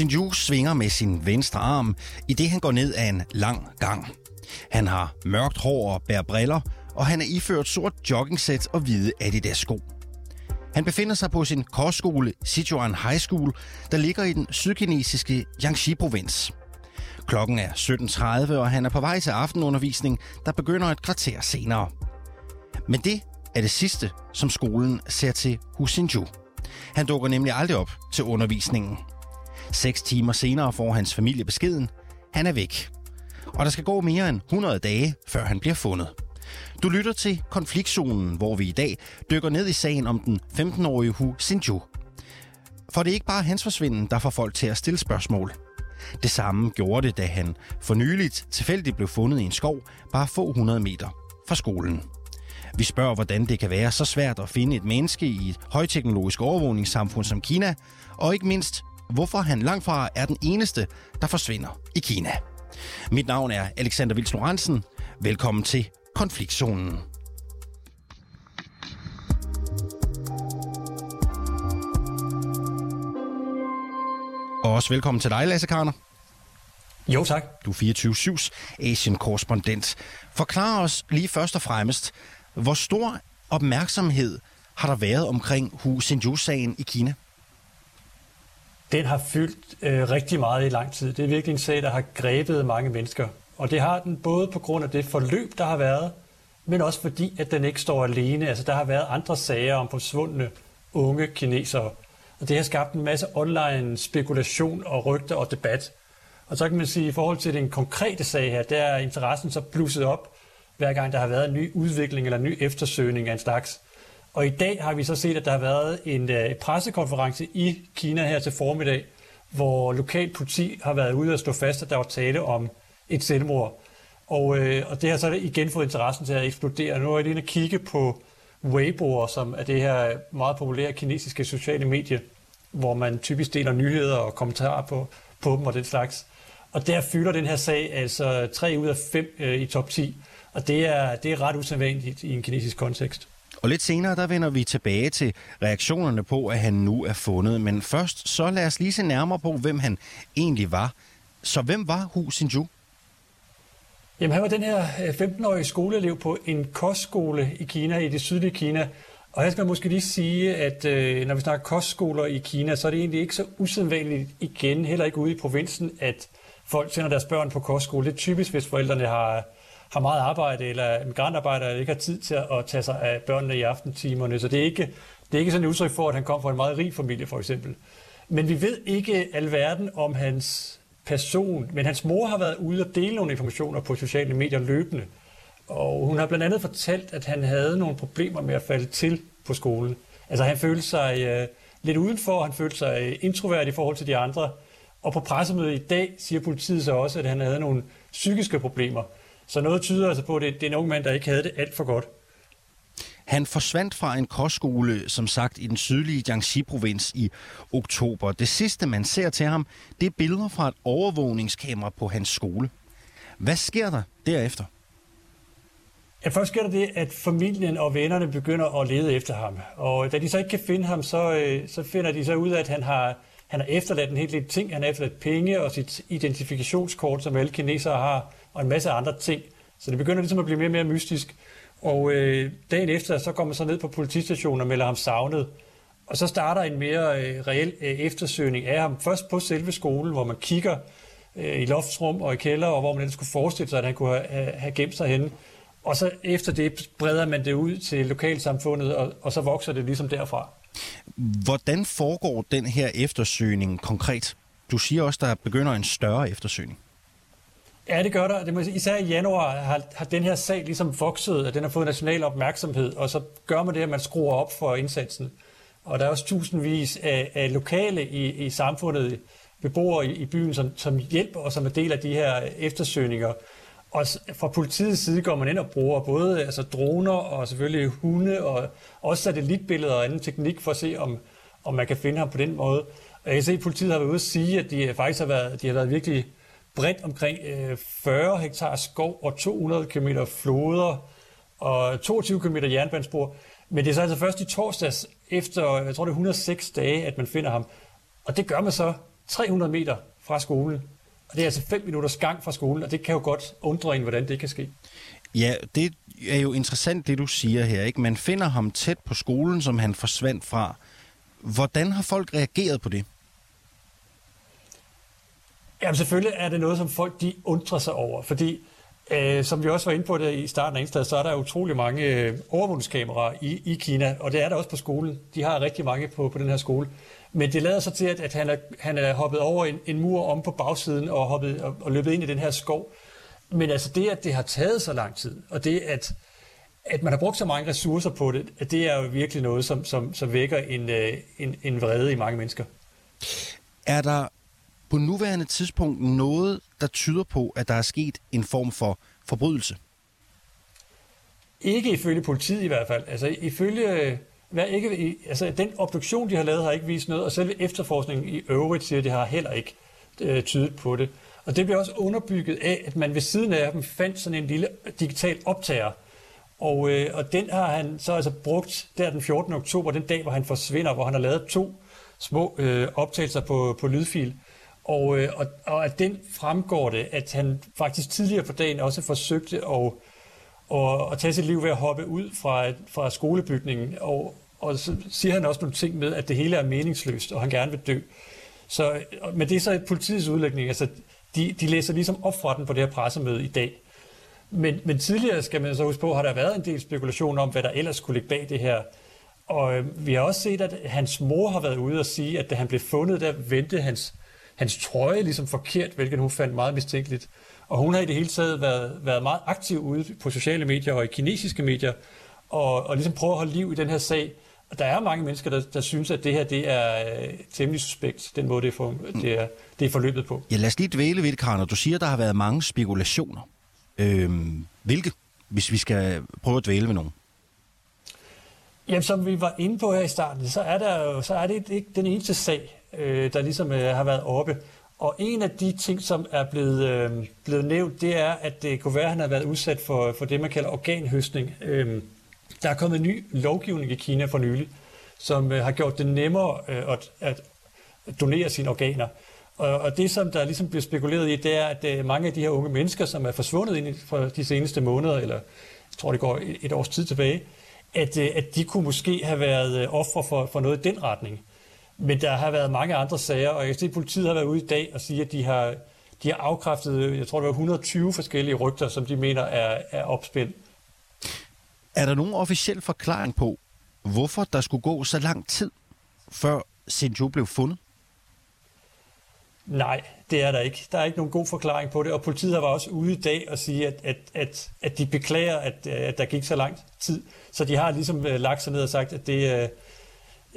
Yu svinger med sin venstre arm, i det han går ned ad en lang gang. Han har mørkt hår og bærer briller, og han er iført sort joggingsæt og hvide Adidas-sko. Han befinder sig på sin kostskole Sichuan High School, der ligger i den sydkinesiske Jiangxi-provins. Klokken er 17.30, og han er på vej til aftenundervisning, der begynder et kvarter senere. Men det er det sidste, som skolen ser til Husinju. Han dukker nemlig aldrig op til undervisningen. Seks timer senere får hans familie beskeden. Han er væk. Og der skal gå mere end 100 dage, før han bliver fundet. Du lytter til Konfliktzonen, hvor vi i dag dykker ned i sagen om den 15-årige Hu Sinju. For det er ikke bare hans forsvinden, der får folk til at stille spørgsmål. Det samme gjorde det, da han for nyligt tilfældigt blev fundet i en skov bare få hundrede meter fra skolen. Vi spørger, hvordan det kan være så svært at finde et menneske i et højteknologisk overvågningssamfund som Kina, og ikke mindst, hvorfor han langt fra er den eneste, der forsvinder i Kina. Mit navn er Alexander Vils Lorentzen. Velkommen til Konfliktzonen. Og også velkommen til dig, Lasse Karner. Jo, tak. Du er 24-7's Asian-korrespondent. Forklar os lige først og fremmest, hvor stor opmærksomhed har der været omkring Hu Xinju-sagen i Kina? Den har fyldt øh, rigtig meget i lang tid. Det er virkelig en sag, der har grebet mange mennesker. Og det har den både på grund af det forløb, der har været, men også fordi, at den ikke står alene. Altså, der har været andre sager om forsvundne unge kinesere. Og det har skabt en masse online spekulation og rygter og debat. Og så kan man sige, at i forhold til den konkrete sag her, der er interessen så blusset op, hver gang der har været en ny udvikling eller en ny eftersøgning af en slags. Og i dag har vi så set, at der har været øh, en pressekonference i Kina her til formiddag, hvor lokal politi har været ude og stå fast, at der var tale om et selvmord. Og, øh, og det har så igen fået interessen til at eksplodere. Nu er jeg lige at kigge på Weibo, som er det her meget populære kinesiske sociale medie, hvor man typisk deler nyheder og kommentarer på, på dem og den slags. Og der fylder den her sag altså 3 ud af 5 øh, i top 10. Og det er, det er ret usædvanligt i en kinesisk kontekst. Og lidt senere, der vender vi tilbage til reaktionerne på, at han nu er fundet. Men først, så lad os lige se nærmere på, hvem han egentlig var. Så hvem var Hu Xinju? Jamen, han var den her øh, 15-årige skoleelev på en kostskole i Kina, i det sydlige Kina. Og her skal man måske lige sige, at øh, når vi snakker kostskoler i Kina, så er det egentlig ikke så usædvanligt igen, heller ikke ude i provinsen, at folk sender deres børn på kostskole. Det er typisk, hvis forældrene har, har meget arbejde, eller migrantarbejder, eller ikke har tid til at tage sig af børnene i aftentimerne. Så det er ikke, det er ikke sådan et udtryk for, at han kom fra en meget rig familie, for eksempel. Men vi ved ikke alverden om hans person, men hans mor har været ude og dele nogle informationer på sociale medier løbende. Og hun har blandt andet fortalt, at han havde nogle problemer med at falde til på skolen. Altså han følte sig øh, lidt udenfor, han følte sig øh, introvert i forhold til de andre. Og på pressemødet i dag siger politiet så også, at han havde nogle psykiske problemer. Så noget tyder altså på, at det, det er en ung mand, der ikke havde det alt for godt. Han forsvandt fra en kostskole, som sagt, i den sydlige Jiangxi-provins i oktober. Det sidste, man ser til ham, det er billeder fra et overvågningskamera på hans skole. Hvad sker der derefter? Ja, først sker der det, at familien og vennerne begynder at lede efter ham. Og da de så ikke kan finde ham, så, øh, så finder de så ud af, at han har, han har efterladt en hel del ting. Han har efterladt penge og sit identifikationskort, som alle kinesere har, og en masse andre ting. Så det begynder ligesom at blive mere og mere mystisk. Og øh, dagen efter, så kommer man så ned på politistationen og melder ham savnet. Og så starter en mere øh, reel øh, eftersøgning af ham. Først på selve skolen, hvor man kigger øh, i loftsrum og i kælder, og hvor man ellers skulle forestille sig, at han kunne have, have gemt sig henne. Og så efter det breder man det ud til lokalsamfundet, og, og så vokser det ligesom derfra. Hvordan foregår den her eftersøgning konkret? Du siger også, der begynder en større eftersøgning. Ja, det gør der. Det må sige, især i januar har, har den her sag ligesom vokset, at den har fået national opmærksomhed, og så gør man det, at man skruer op for indsatsen. Og der er også tusindvis af, af lokale i, i samfundet, beboere i, i byen, som, som hjælper og som er del af de her eftersøgninger. Og fra politiets side går man ind og bruger både altså droner og selvfølgelig hunde og også satellitbilleder og anden teknik for at se, om, om man kan finde ham på den måde. Og jeg kan se, at politiet har været ude at sige, at de faktisk har været, de har været virkelig bredt omkring øh, 40 hektar skov og 200 km floder og 22 km jernbanespor. Men det er så altså først i torsdags, efter jeg tror det er 106 dage, at man finder ham. Og det gør man så 300 meter fra skolen. Og det er altså 5 minutters gang fra skolen, og det kan jo godt undre en, hvordan det kan ske. Ja, det er jo interessant, det du siger her. Ikke? Man finder ham tæt på skolen, som han forsvandt fra. Hvordan har folk reageret på det? Jamen selvfølgelig er det noget, som folk de undrer sig over, fordi øh, som vi også var inde på det i starten af Indsted, så er der utrolig mange øh, overvågningskameraer i, i Kina, og det er der også på skolen. De har rigtig mange på, på den her skole. Men det lader sig til, at, at han, er, han er hoppet over en, en mur om på bagsiden og, hoppet, og, og løbet ind i den her skov. Men altså det, at det har taget så lang tid, og det, at, at man har brugt så mange ressourcer på det, at det er jo virkelig noget, som, som, som vækker en, øh, en, en vrede i mange mennesker. Er der på nuværende tidspunkt noget, der tyder på, at der er sket en form for forbrydelse? Ikke ifølge politiet i hvert fald. Altså ifølge hvad ikke, altså den obduktion, de har lavet, har ikke vist noget, og selve efterforskningen i øvrigt siger, at det har heller ikke øh, tydet på det. Og det bliver også underbygget af, at man ved siden af dem fandt sådan en lille digital optager, og, øh, og den har han så altså brugt der den 14. oktober, den dag, hvor han forsvinder, hvor han har lavet to små øh, optagelser på, på lydfil. Og, øh, og, og at den fremgår det, at han faktisk tidligere på dagen også forsøgte at, at, at tage sit liv ved at hoppe ud fra, fra skolebygningen, og, og så siger han også nogle ting med, at det hele er meningsløst, og han gerne vil dø. Så, men det er så politiets udlægning. Altså, de, de læser ligesom op fra den på det her pressemøde i dag. Men, men tidligere, skal man så huske på, har der været en del spekulation om, hvad der ellers skulle ligge bag det her. Og øh, vi har også set, at hans mor har været ude og sige, at da han blev fundet, der vendte hans, hans trøje ligesom forkert, hvilket hun fandt meget mistænkeligt. Og hun har i det hele taget været, været meget aktiv ude på sociale medier og i kinesiske medier, og, og ligesom prøve at holde liv i den her sag. Og der er mange mennesker, der, der synes, at det her det er øh, temmelig suspekt, den måde, det er, for, det, er, det er forløbet på. Ja, lad os lige dvæle ved det, Karner. Du siger, der har været mange spekulationer. Øhm, hvilke, hvis vi skal prøve at dvæle ved nogen? Jamen, som vi var inde på her i starten, så er, der jo, så er det ikke den eneste sag, øh, der ligesom øh, har været oppe. Og en af de ting, som er blevet, øh, blevet nævnt, det er, at det kunne være, at han har været udsat for, for det, man kalder organhøstning. Øh, der er kommet en ny lovgivning i Kina for nylig, som øh, har gjort det nemmere øh, at, at donere sine organer. Og, og det, som der ligesom bliver spekuleret i, det er, at øh, mange af de her unge mennesker, som er forsvundet ind fra de seneste måneder, eller jeg tror, det går et, et års tid tilbage, at, øh, at de kunne måske have været øh, ofre for, for noget i den retning. Men der har været mange andre sager, og jeg kan se, at politiet har været ude i dag og sige, at de har, de har afkræftet, jeg tror, det var 120 forskellige rygter, som de mener er, er opspændt. Er der nogen officiel forklaring på, hvorfor der skulle gå så lang tid, før Sinjo blev fundet? Nej, det er der ikke. Der er ikke nogen god forklaring på det, og politiet var også ude i dag og sige, at, at, at, at de beklager, at, at der gik så lang tid. Så de har ligesom øh, lagt sig ned og sagt, at det,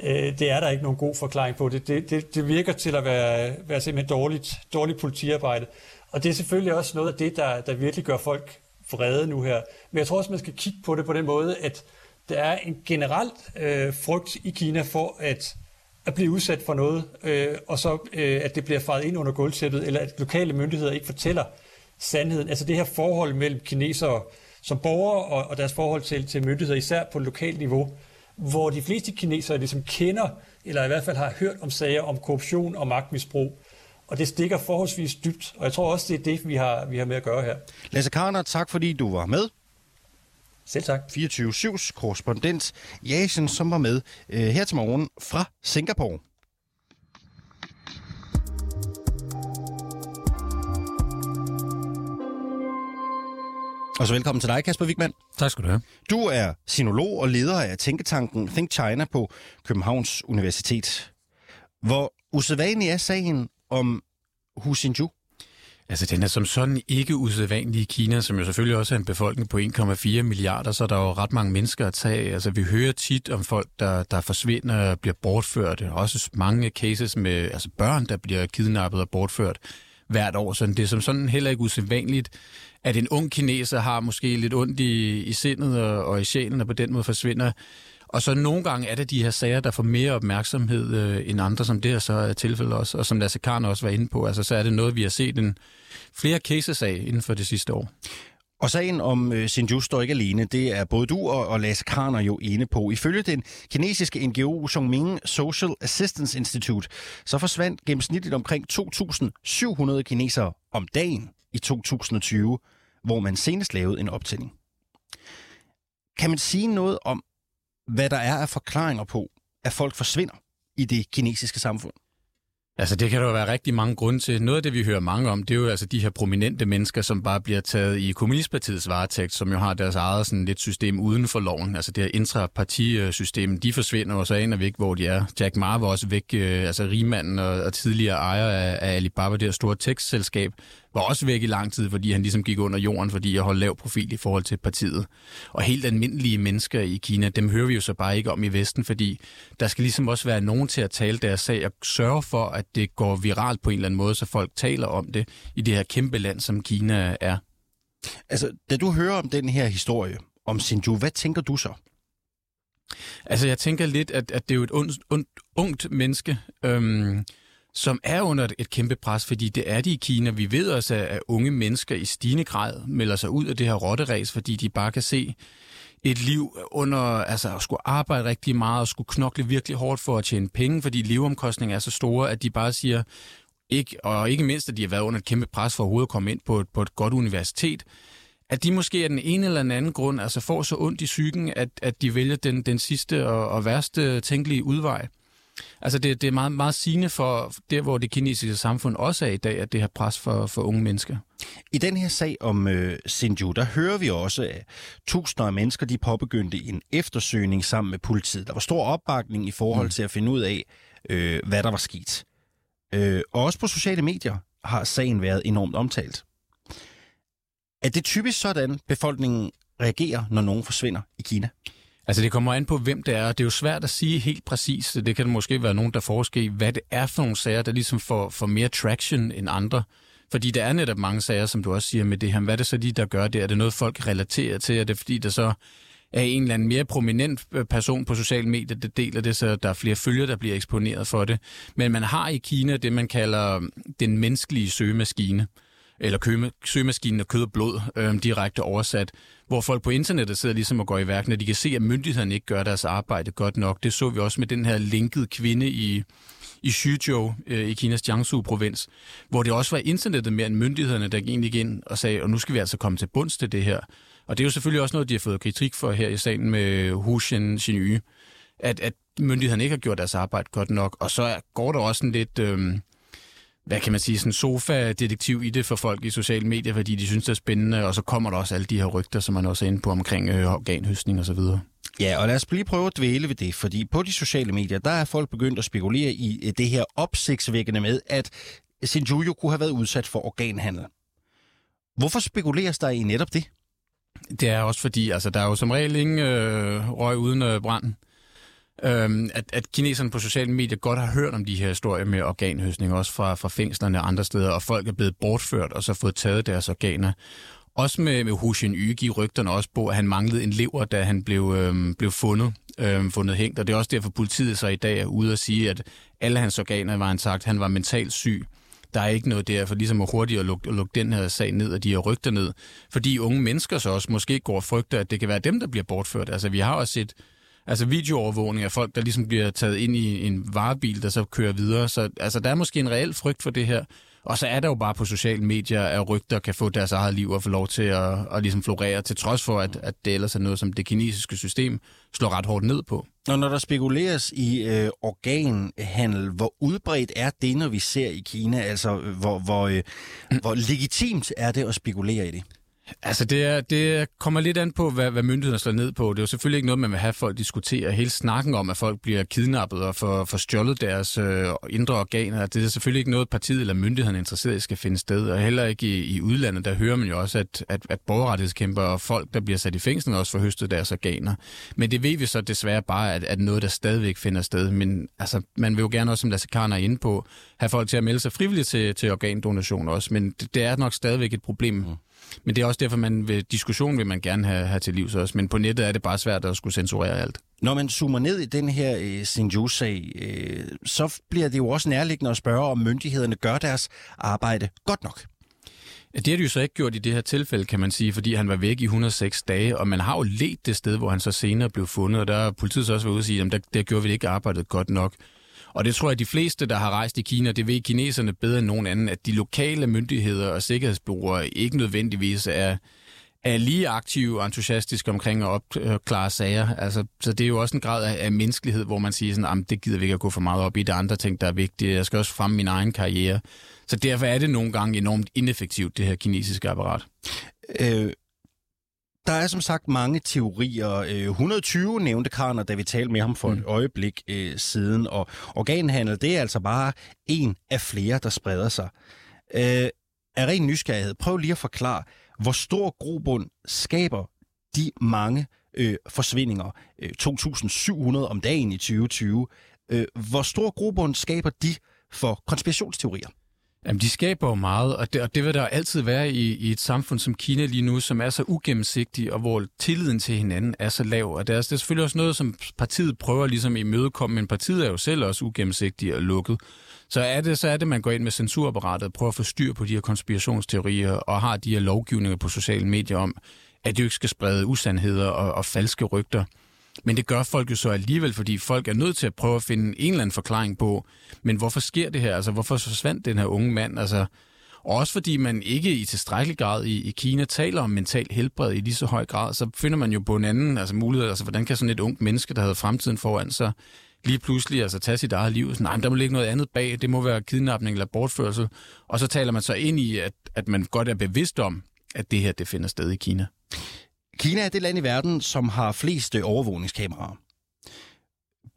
øh, det er der ikke nogen god forklaring på. Det, det, det, det virker til at være, være simpelthen dårligt, dårligt politiarbejde. Og det er selvfølgelig også noget af det, der, der virkelig gør folk vrede nu her. Men jeg tror også, man skal kigge på det på den måde, at der er en generelt øh, frygt i Kina for at, at blive udsat for noget, øh, og så øh, at det bliver faret ind under gulvtæppet, eller at lokale myndigheder ikke fortæller sandheden. Altså det her forhold mellem kinesere som borgere og, og deres forhold til, til myndigheder, især på lokalt niveau, hvor de fleste kinesere ligesom kender, eller i hvert fald har hørt om sager om korruption og magtmisbrug, og det stikker forholdsvis dybt, og jeg tror også, det er det, vi har, vi har med at gøre her. Lasse Karner, tak fordi du var med. Selv tak. 24-7's korrespondent Jason, som var med øh, her til morgen fra Singapore. Og så velkommen til dig, Kasper Wigman. Tak skal du have. Du er sinolog og leder af tænketanken Think China på Københavns Universitet. Hvor usædvanlig er sagen om Hu Xinju? Altså, den er som sådan ikke usædvanlig i Kina, som jo selvfølgelig også er en befolkning på 1,4 milliarder, så der er jo ret mange mennesker at tage. Altså, vi hører tit om folk, der, der forsvinder og bliver bortført. Også mange cases med altså børn, der bliver kidnappet og bortført hvert år. Så det er som sådan heller ikke usædvanligt, at en ung kineser har måske lidt ondt i, i sindet og, og i sjælen, og på den måde forsvinder. Og så nogle gange er det de her sager, der får mere opmærksomhed øh, end andre, som det her så er tilfældet også, og som Lasse Karn også var inde på. Altså, så er det noget, vi har set en, flere cases af inden for det sidste år. Og sagen om øh, Sinju står ikke alene. Det er både du og, og Lasse Karner jo ene på. Ifølge den kinesiske NGO Zhongming Social Assistance Institute, så forsvandt gennemsnitligt omkring 2.700 kinesere om dagen i 2020, hvor man senest lavede en optælling. Kan man sige noget om, hvad der er af forklaringer på, at folk forsvinder i det kinesiske samfund? Altså det kan der jo være rigtig mange grunde til. Noget af det, vi hører mange om, det er jo altså de her prominente mennesker, som bare bliver taget i Kommunistpartiets varetægt, som jo har deres eget sådan lidt system uden for loven. Altså det her intrapartisystem, de forsvinder, og så aner vi ikke, hvor de er. Jack Ma var også væk, øh, altså rigmanden og, og tidligere ejer af, af Alibaba, det her store tekstselskab, var også væk i lang tid, fordi han ligesom gik under jorden, fordi jeg holdt lav profil i forhold til partiet. Og helt almindelige mennesker i Kina, dem hører vi jo så bare ikke om i Vesten, fordi der skal ligesom også være nogen til at tale deres sag og sørge for, at det går viralt på en eller anden måde, så folk taler om det i det her kæmpe land, som Kina er. Altså, da du hører om den her historie om Sinju, hvad tænker du så? Altså, jeg tænker lidt, at, at det er jo et und, und, ungt menneske, øhm, som er under et kæmpe pres, fordi det er de i Kina. Vi ved også, at unge mennesker i stigende grad melder sig ud af det her rotteræs, fordi de bare kan se et liv under, altså at skulle arbejde rigtig meget og skulle knokle virkelig hårdt for at tjene penge, fordi leveomkostninger er så store, at de bare siger, ikke, og ikke mindst, at de har været under et kæmpe pres for overhovedet at komme ind på et, på et godt universitet, at de måske af den ene eller den anden grund altså får så ondt i psyken, at, at de vælger den, den sidste og, og værste tænkelige udvej. Altså det, det er meget, meget sigende for der, hvor det kinesiske samfund også er i dag, at det har pres for, for unge mennesker. I den her sag om øh, Sinju, der hører vi også, at tusinder af mennesker de påbegyndte en eftersøgning sammen med politiet. Der var stor opbakning i forhold mm. til at finde ud af, øh, hvad der var sket. Øh, og også på sociale medier har sagen været enormt omtalt. Er det typisk sådan, befolkningen reagerer, når nogen forsvinder i Kina? Altså det kommer an på, hvem det er, det er jo svært at sige helt præcis. Det kan måske være nogen, der forsker i, hvad det er for nogle sager, der ligesom får, får mere traction end andre. Fordi der er netop mange sager, som du også siger med det her. Hvad er det så lige, der gør det? Er det noget, folk relaterer til? Er det fordi, der så er en eller anden mere prominent øh, person på sociale medier, der deler det, så der er flere følgere, der bliver eksponeret for det. Men man har i Kina det, man kalder øh, den menneskelige søgemaskine eller køme, søgemaskinen og kød og blod, øh, direkte oversat, hvor folk på internettet sidder ligesom og går i værk, når de kan se, at myndighederne ikke gør deres arbejde godt nok. Det så vi også med den her linkede kvinde i, i Xuzhou øh, i Kinas Jiangsu-provins, hvor det også var internettet mere end myndighederne, der egentlig gik ind og sagde, og nu skal vi altså komme til bunds til det her. Og det er jo selvfølgelig også noget, de har fået kritik for her i salen med Hu Xin at, at myndighederne ikke har gjort deres arbejde godt nok. Og så går der også en lidt... Øh, hvad kan man sige, sådan sofa-detektiv i det for folk i sociale medier, fordi de synes, det er spændende, og så kommer der også alle de her rygter, som man også er inde på omkring øh, organhøstning osv. Ja, og lad os lige prøve at dvæle ved det, fordi på de sociale medier, der er folk begyndt at spekulere i øh, det her opsigtsvækkende med, at Sinjuyo kunne have været udsat for organhandel. Hvorfor spekuleres der i netop det? Det er også fordi, altså der er jo som regel ingen øh, røg uden øh, brand. Øhm, at, at kineserne på sociale medier godt har hørt om de her historier med organhøstning, også fra, fra fængslerne og andre steder, og folk er blevet bortført og så fået taget deres organer. Også med, med Hu Xin gik rygterne også på, at han manglede en lever, da han blev, øhm, blev fundet, øhm, fundet hængt. Og det er også derfor, politiet så i dag er ude og sige, at alle hans organer var intakt. han var mentalt syg. Der er ikke noget der for ligesom at hurtigt at lukke, at lukke den her sag ned, og de her rygter ned. Fordi unge mennesker så også måske går og frygter, at det kan være dem, der bliver bortført. Altså vi har også set altså videoovervågning af folk, der ligesom bliver taget ind i en varebil, der så kører videre. Så altså, der er måske en reel frygt for det her. Og så er der jo bare på sociale medier, at rygter kan få deres eget liv og få lov til at, at ligesom florere, til trods for, at, at det ellers er noget, som det kinesiske system slår ret hårdt ned på. Og når der spekuleres i øh, organhandel, hvor udbredt er det, når vi ser i Kina? Altså, hvor, hvor, øh, hvor legitimt er det at spekulere i det? Altså, det, er, det kommer lidt an på, hvad, hvad myndighederne slår ned på. Det er jo selvfølgelig ikke noget, man vil have folk diskutere. Hele snakken om, at folk bliver kidnappet og får, får stjålet deres øh, indre organer, det er selvfølgelig ikke noget, partiet eller myndighederne interesseret i skal finde sted. Og heller ikke i, i udlandet, der hører man jo også, at, at, at borgerrettighedskæmper og folk, der bliver sat i fængsel, også får høstet deres organer. Men det ved vi så desværre bare, at, at noget, der stadigvæk finder sted. Men altså, man vil jo gerne også, som Lasse Karn er inde på, have folk til at melde sig frivilligt til, til organdonation også. Men det, det er nok stadigvæk et problem. Mm. Men det er også derfor, man ved diskussion vil man gerne have, have til livs også. Men på nettet er det bare svært at skulle censurere alt. Når man zoomer ned i den her øh, Sinju-sag, øh, så bliver det jo også nærliggende at spørge, om myndighederne gør deres arbejde godt nok. Det har de jo så ikke gjort i det her tilfælde, kan man sige, fordi han var væk i 106 dage, og man har jo let det sted, hvor han så senere blev fundet, og der er politiet så også været ude og sige, at der, der gjorde vi ikke arbejdet godt nok. Og det tror jeg, at de fleste, der har rejst i Kina, det ved kineserne bedre end nogen anden, at de lokale myndigheder og sikkerhedsbureauer ikke nødvendigvis er, er lige aktive og entusiastiske omkring at opklare sager. Altså, så det er jo også en grad af, af menneskelighed, hvor man siger sådan, det gider vi ikke at gå for meget op i. Det andre ting, der er vigtige. Jeg skal også fremme min egen karriere. Så derfor er det nogle gange enormt ineffektivt, det her kinesiske apparat. Øh, der er som sagt mange teorier. 120 øh, nævnte Karner, da vi talte med ham for mm. et øjeblik øh, siden, og organhandel, det er altså bare en af flere, der spreder sig. Øh, af ren nysgerrighed, prøv lige at forklare, hvor stor grobund skaber de mange øh, forsvindinger, øh, 2.700 om dagen i 2020, øh, hvor stor grobund skaber de for konspirationsteorier? Jamen, de skaber jo meget, og det, og det vil der altid være i, i et samfund som Kina lige nu, som er så ugennemsigtig, og hvor tilliden til hinanden er så lav. Og det er, det er selvfølgelig også noget, som partiet prøver ligesom i imødekomme, men partiet er jo selv også ugennemsigtig og lukket. Så er det, så er det, man går ind med censurapparatet og prøver at få styr på de her konspirationsteorier, og har de her lovgivninger på sociale medier om, at de ikke skal sprede usandheder og, og falske rygter. Men det gør folk jo så alligevel, fordi folk er nødt til at prøve at finde en eller anden forklaring på, men hvorfor sker det her? Altså, hvorfor forsvandt den her unge mand? Altså, også fordi man ikke i tilstrækkelig grad i, i Kina taler om mental helbred i lige så høj grad, så finder man jo på en anden altså mulighed. Altså, hvordan kan sådan et ungt menneske, der havde fremtiden foran sig, lige pludselig altså tage sit eget liv? Så, nej, der må ligge noget andet bag. Det må være kidnapning eller bortførsel. Og så taler man så ind i, at, at man godt er bevidst om, at det her det finder sted i Kina. Kina er det land i verden, som har flest øh, overvågningskameraer.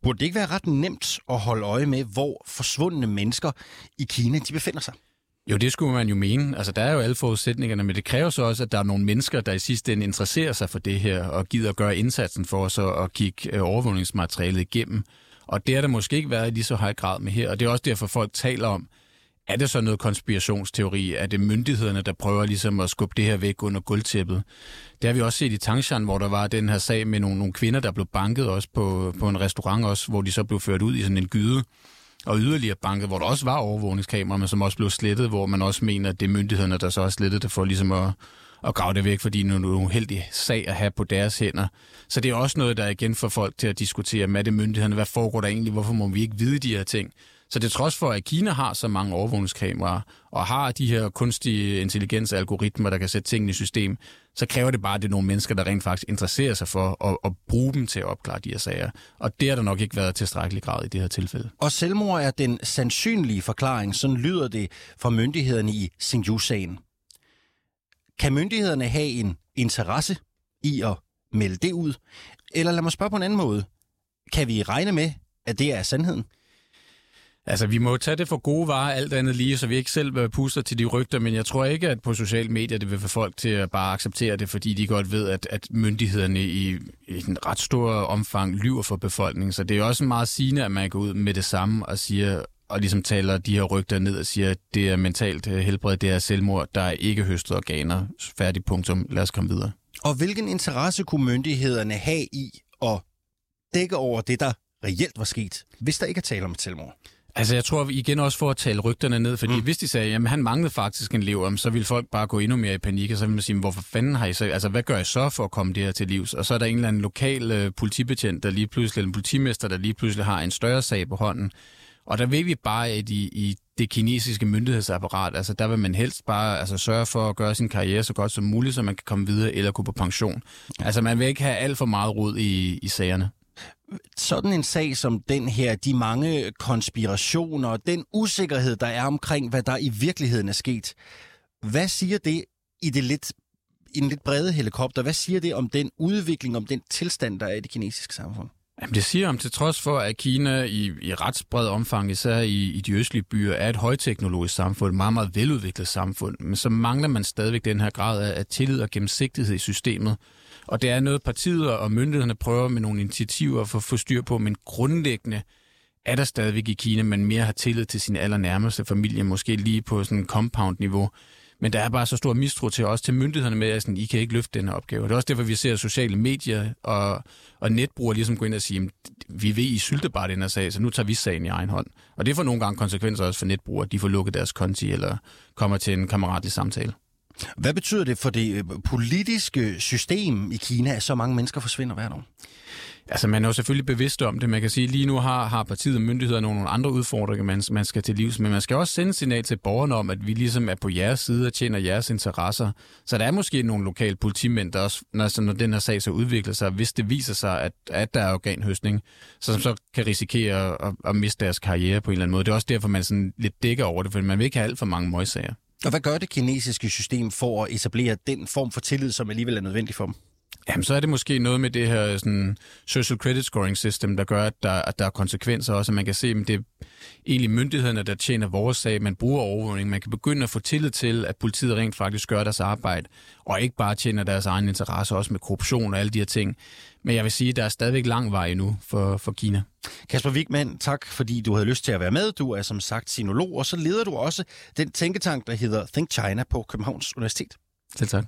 Burde det ikke være ret nemt at holde øje med, hvor forsvundne mennesker i Kina de befinder sig? Jo, det skulle man jo mene. Altså, der er jo alle forudsætningerne, men det kræver så også, at der er nogle mennesker, der i sidste ende interesserer sig for det her, og gider at gøre indsatsen for så at kigge øh, overvågningsmaterialet igennem. Og det er der måske ikke været i lige så høj grad med her, og det er også derfor, folk taler om, er det så noget konspirationsteori? Er det myndighederne, der prøver ligesom at skubbe det her væk under gulvtæppet? Det har vi også set i Tangshan, hvor der var den her sag med nogle, nogle kvinder, der blev banket også på, på en restaurant også, hvor de så blev ført ud i sådan en gyde og yderligere banket, hvor der også var overvågningskameraer, men som også blev slettet, hvor man også mener, at det er myndighederne, der så har slettet det for ligesom at, at grave det væk, fordi det er en uheldig sag at have på deres hænder. Så det er også noget, der igen får folk til at diskutere, med det myndighederne, hvad foregår der egentlig, hvorfor må vi ikke vide de her ting? Så det trods for, at Kina har så mange overvågningskameraer, og har de her kunstige intelligens-algoritmer, der kan sætte tingene i system, så kræver det bare, at det er nogle mennesker, der rent faktisk interesserer sig for at, at bruge dem til at opklare de her sager. Og det har der nok ikke været tilstrækkelig grad i det her tilfælde. Og selvmord er den sandsynlige forklaring, sådan lyder det fra myndighederne i Xinjiang-sagen. Kan myndighederne have en interesse i at melde det ud? Eller lad mig spørge på en anden måde. Kan vi regne med, at det er sandheden? Altså, vi må tage det for gode varer, alt andet lige, så vi ikke selv øh, puster til de rygter, men jeg tror ikke, at på sociale medier det vil få folk til at bare acceptere det, fordi de godt ved, at, at myndighederne i, i en ret stor omfang lyver for befolkningen. Så det er også meget sigende, at man går ud med det samme og siger, og ligesom taler de her rygter ned og siger, at det er mentalt øh, helbred, det er selvmord, der er ikke høstet organer. Færdig punktum. Lad os komme videre. Og hvilken interesse kunne myndighederne have i at dække over det, der reelt var sket, hvis der ikke er tale om et selvmord? Altså, jeg tror vi igen også for at tale rygterne ned, fordi mm. hvis de sagde, at han manglede faktisk en lever, så ville folk bare gå endnu mere i panik, og så ville man sige, hvorfor fanden har I så, altså hvad gør I så for at komme det her til livs? Og så er der en eller anden lokal øh, politibetjent, der lige pludselig, eller en politimester, der lige pludselig har en større sag på hånden. Og der vil vi bare, at i, i det kinesiske myndighedsapparat, altså der vil man helst bare altså, sørge for at gøre sin karriere så godt som muligt, så man kan komme videre eller gå på pension. Altså man vil ikke have alt for meget rod i, i sagerne sådan en sag som den her, de mange konspirationer, den usikkerhed, der er omkring, hvad der i virkeligheden er sket, hvad siger det i det lidt i en lidt brede helikopter, hvad siger det om den udvikling, om den tilstand, der er i det kinesiske samfund? Jamen, det siger om til trods for, at Kina i, i ret bred omfang, især i, i de østlige byer, er et højteknologisk samfund, et meget, meget veludviklet samfund, men så mangler man stadigvæk den her grad af, af tillid og gennemsigtighed i systemet. Og det er noget, partiet og myndighederne prøver med nogle initiativer for at få styr på, men grundlæggende er der stadigvæk i Kina, man mere har tillid til sin allernærmeste familie, måske lige på sådan en compound-niveau. Men der er bare så stor mistro til os, til myndighederne med, at sådan, I kan ikke løfte den her opgave. Det er også derfor, vi ser sociale medier og, og netbrugere ligesom gå ind og sige, vi ved, I sylter bare den her sag, så nu tager vi sagen i egen hånd. Og det får nogle gange konsekvenser også for netbrugere, de får lukket deres konti eller kommer til en kammeratlig samtale. Hvad betyder det for det øh, politiske system i Kina, at så mange mennesker forsvinder hvert år? Altså, man er jo selvfølgelig bevidst om det. Man kan sige, at lige nu har, har partiet og myndighederne nogle, nogle andre udfordringer, man, man skal til livs. Men man skal også sende signal til borgerne om, at vi ligesom er på jeres side og tjener jeres interesser. Så der er måske nogle lokale politimænd, der også, når, når den her sag så udvikler sig, hvis det viser sig, at, at der er organhøstning, så, som så kan risikere at, at miste deres karriere på en eller anden måde. Det er også derfor, man sådan lidt dækker over det, for man vil ikke have alt for mange møgssager. Og hvad gør det kinesiske system for at etablere den form for tillid, som alligevel er nødvendig for dem? Jamen, så er det måske noget med det her sådan, social credit scoring system, der gør, at der, at der er konsekvenser også, at man kan se, at det er egentlig myndighederne, der tjener vores sag. Man bruger overvågning. Man kan begynde at få tillid til, at politiet rent faktisk gør deres arbejde, og ikke bare tjener deres egen interesse, også med korruption og alle de her ting. Men jeg vil sige, at der er stadigvæk lang vej endnu for, for Kina. Kasper Wigman, tak fordi du havde lyst til at være med. Du er som sagt sinolog, og så leder du også den tænketank, der hedder Think China på Københavns Universitet. Selv tak.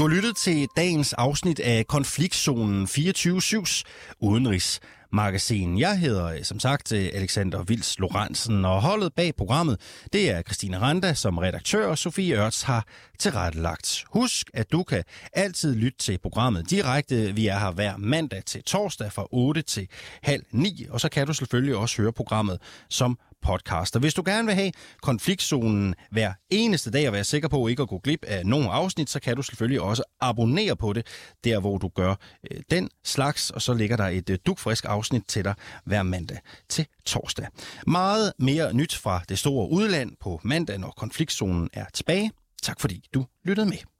Du har lyttet til dagens afsnit af Konfliktzonen 24-7's udenrigsmagasin. Jeg hedder øh, som sagt øh, Alexander Vils Lorentzen, og holdet bag programmet, det er Christine Randa som redaktør, og Sofie Ørts har tilrettelagt. Husk, at du kan altid lytte til programmet direkte. Vi er her hver mandag til torsdag fra 8 til halv 9, og så kan du selvfølgelig også høre programmet som podcast. Og hvis du gerne vil have konfliktzonen hver eneste dag og være sikker på ikke at gå glip af nogen afsnit, så kan du selvfølgelig også abonnere på det, der hvor du gør øh, den slags, og så ligger der et øh, dukfrisk afsnit til dig hver mandag til torsdag. Meget mere nyt fra det store udland på mandag, når konfliktzonen er tilbage. Tak fordi du lyttede med.